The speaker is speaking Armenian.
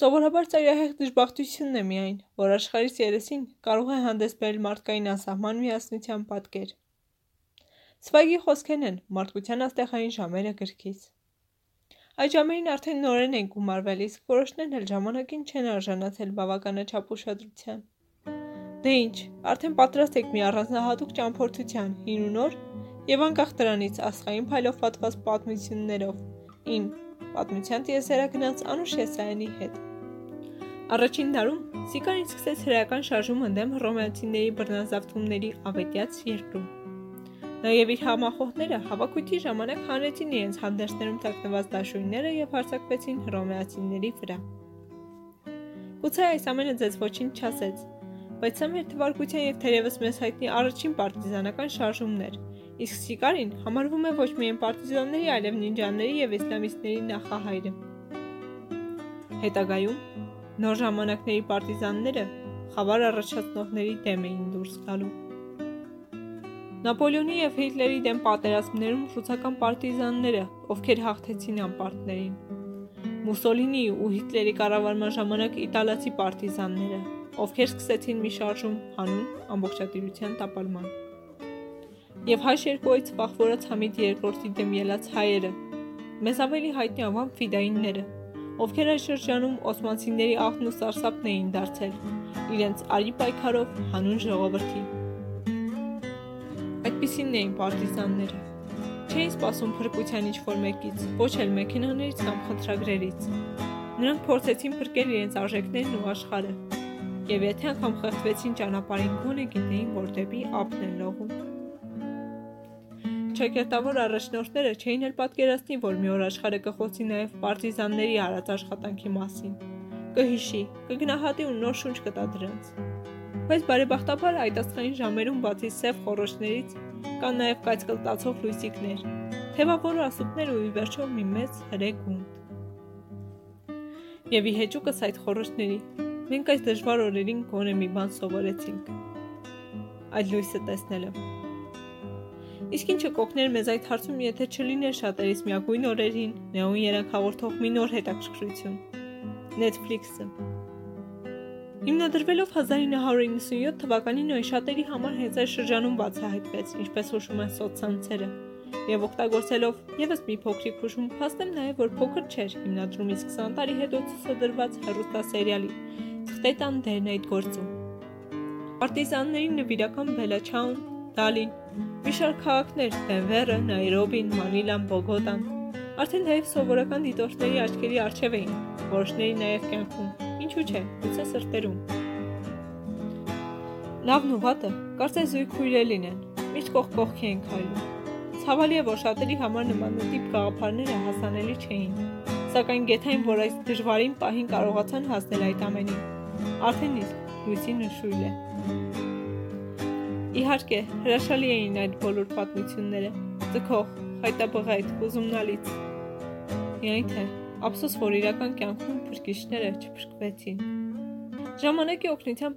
Սովորաբար ծայրահեղ դժբախտությունն է միայն, որ աշխարհիս երեսին կարող է հանդես բերել մարդկային անսահման միասնության պատկեր։ Սվայգի խոսքերն են մարդկության աստեղային ժամերը գրքից։ Այդ ժամերին արդեն նորեն են գումարվել, իսկ որոշներն էլ ժամանակին չեն արժանացել բավականաչափ ուշադրության։ Դե ինչ, արդեն պատրաստ եք մի առանձնահատուկ ճամփորդության, հին ու նոր, եւ անկախ դրանից ասխային փայլով պատված պատմություններով, իմ պատմության տիեզերագնաց Անուշ Եսայանի հետ։ Առաջին դարում Սիկարին սկսեց հրեական շարժում ընդդեմ հռոմեացիների բռնազավթումների ավետյաց երկրում։ Նաև իր համախոհները հավաքույթի ժամանակ հանրեցին իրենց հանդերձներում թաքնված դաշույնները եւ հարձակվեցին հռոմեացիների վրա։ Գուցե այս ամենը ձեզ ոչինչ չասեց, բայց սա մեր թվարկության եւ թերևս մեզ հայտնի առաջին պարտիզանական շարժումն էր, իսկ Սիկարին համարվում է ոչ միայն պարտիզանների, այլև նինջաների եւ իսլամիստների նախահայրը։ Հետագայում Նոր ժամանակների պարտիզանները խավար առաջացնողների դեմ էին դուրս գալու։ Նապոլեոնի եւ Հիտլերի դեմ պատերազմներում ռուսական պարտիզանները, ովքեր հաղթեցին անպարտներին։ Մուսոլինի ու Հիտլերի կառավարման ժամանակ իտալացի պարտիզանները, ովքեր սկսեցին մի շարժում հանուն ամբողջատիրության տապալման։ Եվ հայ շերկոյից վախվորած Համիդ II-ի դեմ ելած հայերը, մեզ ավելի հայտնի անվան ֆիդայինները, ովքեր այս շրջանում օսմանցիների աղբն ու սարսափն էին դարձել իրենց արի պայքարով հանուն ժողովրդի։ Այդպիսինն էին պարտիզանները։ Չէին սպասում փրկության ինչ-որ մեկից, ոչ էլ մեքենաներից կամ խնդրագրերից։ Նրանք փորձեցին փրկել իրենց արժեքներն ու աշխարհը։ Եվ եթե անգամ խեղդվեցին ճանապարհին, գոնե գիտեին, որ դեպի ափն են լողում շքերտավոր առաջնորդները չէին էլ պատկերացնի, որ մի օր աշխարհը կխոսի նաև պարտիզանների արած աշխատանքի մասին։ Կհիշի, կգնահատի ու նոր շունչ կտա դրանց։ Բայց բարեբախտաբար այդ աստղային ժամերում բացի սև խորոշներից կան նաև կայծկլտացող լույսիկներ, թևավոր ասուտներ ու ի վերջո մի մեծ հրե գունդ։ Եվ ի հեճուկս այդ խորոշների մենք այս դժվար օրերին գոնե մի բան սովորեցինք։ Այդ լույսը տեսնելը Իսկ ինչը կօգներ մեզ այդ հարցում, եթե չլիներ շատերիս միագույն օրերին նեոն երանգ հաղորդող մի նոր հետաքրքրություն։ Netflix-ը։ Հիմնադրվելով 1997 թվականին նույն շատերի համար հենց այս շրջանում բացահայտվեց, ինչպես հուշում են սոցցանցերը, եւ օգտագործելով եւս մի փոքրիկ հուշում, փաստեմ նաեւ որ փոքր չէր հիմնադրումից 20 տարի հետո ցուցադրված հեռուստասերիալի Թղթետան դերն այդ գործում։ Պարտիզանների նվիրական Բելաչաուն, Դալին, Մի շարք քաղաքներ՝ Դենվերը, Նայրոբին, Մանիլան, Բոգոտան, արդեն նաև սովորական դիտորդների աչքերի առջև էին, որոշների նաև կյանքում, ինչու՞ չէ, գուցե սրտերում։ Լավն ու վատը կարծես զույգ քույրերին են, միշտ կողք կողքի են քայլում։ Ցավալի է, որ շատերի համար նմանատիպ գաղափարները հասանելի չէին, սակայն գեթային, որ այս դժվարին պահին կարողացան հասնել այդ ամենին, արդեն իսկ լույսի նշույլ է։ Իհարկե, հրաշալի էին այդ բոլոր պատմությունները, ձգող, խայտաբղայտ, հուզումնալից։ Միայն թե, ափսոս, որ իրական կյանքում փրկիչները չփրկվեցին։ Ժամանակի օգնությամբ